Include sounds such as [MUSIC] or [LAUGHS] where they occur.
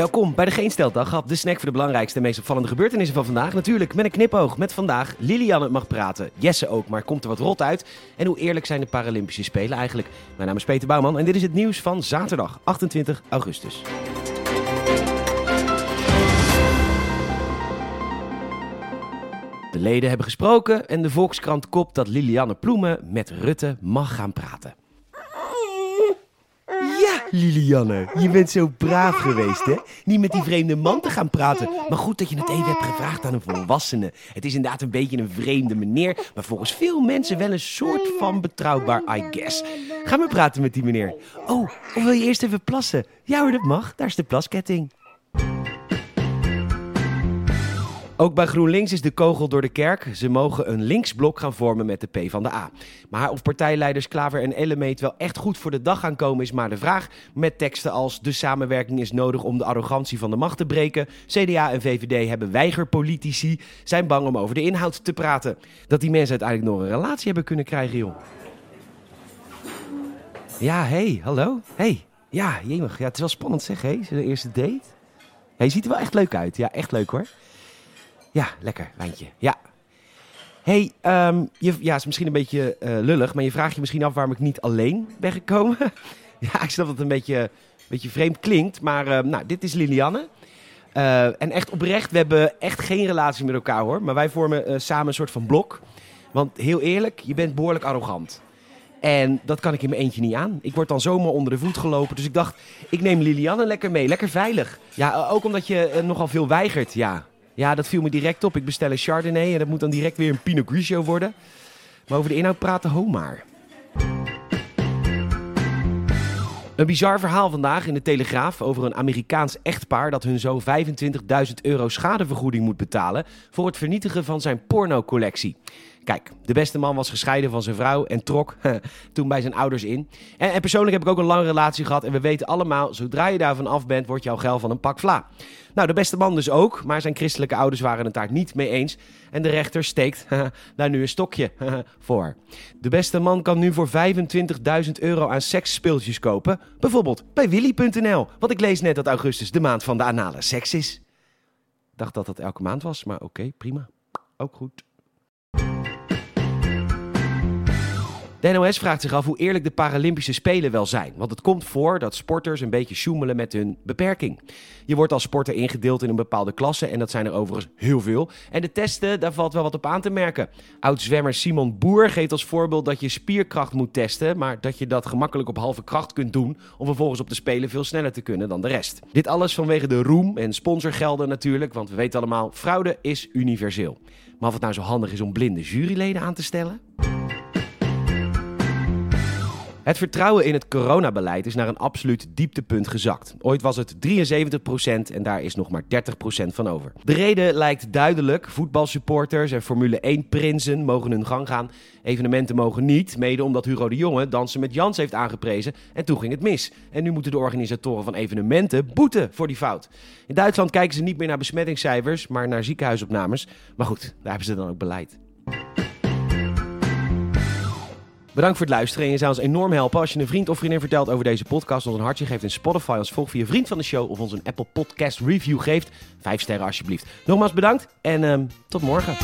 Welkom bij de Geen Steltdag, de snack voor de belangrijkste en meest opvallende gebeurtenissen van vandaag. Natuurlijk met een knipoog. Met vandaag Lilianne mag praten, Jesse ook, maar komt er wat rot uit. En hoe eerlijk zijn de Paralympische Spelen eigenlijk? Mijn naam is Peter Bouwman en dit is het nieuws van zaterdag 28 augustus. De leden hebben gesproken en de Volkskrant kopt dat Lilianne Ploemen met Rutte mag gaan praten. Lilianne, je bent zo braaf geweest, hè? Niet met die vreemde man te gaan praten. Maar goed dat je het even hebt gevraagd aan een volwassene. Het is inderdaad een beetje een vreemde meneer, maar volgens veel mensen wel een soort van betrouwbaar, I guess. Ga maar praten met die meneer. Oh, of wil je eerst even plassen? Ja hoor, dat mag. Daar is de plasketting. Ook bij GroenLinks is de kogel door de kerk. Ze mogen een linksblok gaan vormen met de P van de A. Maar of partijleiders Klaver en Ellemeet wel echt goed voor de dag gaan komen is maar de vraag. Met teksten als de samenwerking is nodig om de arrogantie van de macht te breken. CDA en VVD hebben weigerpolitici, zijn bang om over de inhoud te praten. Dat die mensen uiteindelijk nog een relatie hebben kunnen krijgen, joh. Ja, hey, hallo. Hey, ja, jemig. Ja, het is wel spannend zeg, hé. Hey? eerste date? Hij ziet er wel echt leuk uit. Ja, echt leuk hoor. Ja, lekker, wijntje. Ja. hey, um, je, ja, is misschien een beetje uh, lullig, maar je vraagt je misschien af waarom ik niet alleen ben gekomen. [LAUGHS] ja, ik snap dat het een beetje, een beetje vreemd klinkt, maar uh, nou, dit is Lilianne. Uh, en echt oprecht, we hebben echt geen relatie met elkaar hoor, maar wij vormen samen een soort van blok. Want heel eerlijk, je bent behoorlijk arrogant. En dat kan ik in mijn eentje niet aan. Ik word dan zomaar onder de voet gelopen. Dus ik dacht, ik neem Lilianne lekker mee. Lekker veilig. Ja, ook omdat je nogal veel weigert. Ja, ja, dat viel me direct op. Ik bestel een Chardonnay en dat moet dan direct weer een Pinot Grigio worden. Maar over de inhoud praten, ho maar. Een bizar verhaal vandaag in de Telegraaf over een Amerikaans echtpaar dat hun zo 25.000 euro schadevergoeding moet betalen voor het vernietigen van zijn pornocollectie. Kijk, de beste man was gescheiden van zijn vrouw en trok [LAUGHS] toen bij zijn ouders in. En, en, persoonlijk heb ik ook een lange relatie gehad en we weten allemaal, zodra je daarvan af bent, wordt jouw geld van een pak vla. Nou, de beste man dus ook, maar zijn christelijke ouders waren het daar niet mee eens. En de rechter steekt [LAUGHS] daar nu een stokje [LAUGHS] voor. De beste man kan nu voor 25.000 euro aan seksspeeltjes kopen. Bijvoorbeeld bij willy.nl. Want ik lees net dat augustus de maand van de anale seks is. Ik dacht dat dat elke maand was, maar oké, prima. Ook goed. De NOS vraagt zich af hoe eerlijk de Paralympische Spelen wel zijn. Want het komt voor dat sporters een beetje sjoemelen met hun beperking. Je wordt als sporter ingedeeld in een bepaalde klasse en dat zijn er overigens heel veel. En de testen, daar valt wel wat op aan te merken. Oud-zwemmer Simon Boer geeft als voorbeeld dat je spierkracht moet testen, maar dat je dat gemakkelijk op halve kracht kunt doen om vervolgens op de Spelen veel sneller te kunnen dan de rest. Dit alles vanwege de roem en sponsorgelden natuurlijk, want we weten allemaal, fraude is universeel. Maar of het nou zo handig is om blinde juryleden aan te stellen? Het vertrouwen in het coronabeleid is naar een absoluut dieptepunt gezakt. Ooit was het 73% en daar is nog maar 30% van over. De reden lijkt duidelijk. Voetbalsupporters en Formule 1-prinsen mogen hun gang gaan. Evenementen mogen niet, mede omdat Hugo de Jonge dansen met Jans heeft aangeprezen en toen ging het mis. En nu moeten de organisatoren van evenementen boeten voor die fout. In Duitsland kijken ze niet meer naar besmettingscijfers, maar naar ziekenhuisopnames. Maar goed, daar hebben ze dan ook beleid. Bedankt voor het luisteren. En je zou ons enorm helpen als je een vriend of vriendin vertelt over deze podcast. Ons een hartje geeft in Spotify. Ons volgt via vriend van de show. Of ons een Apple Podcast review geeft. Vijf sterren alsjeblieft. Nogmaals bedankt. En um, tot morgen.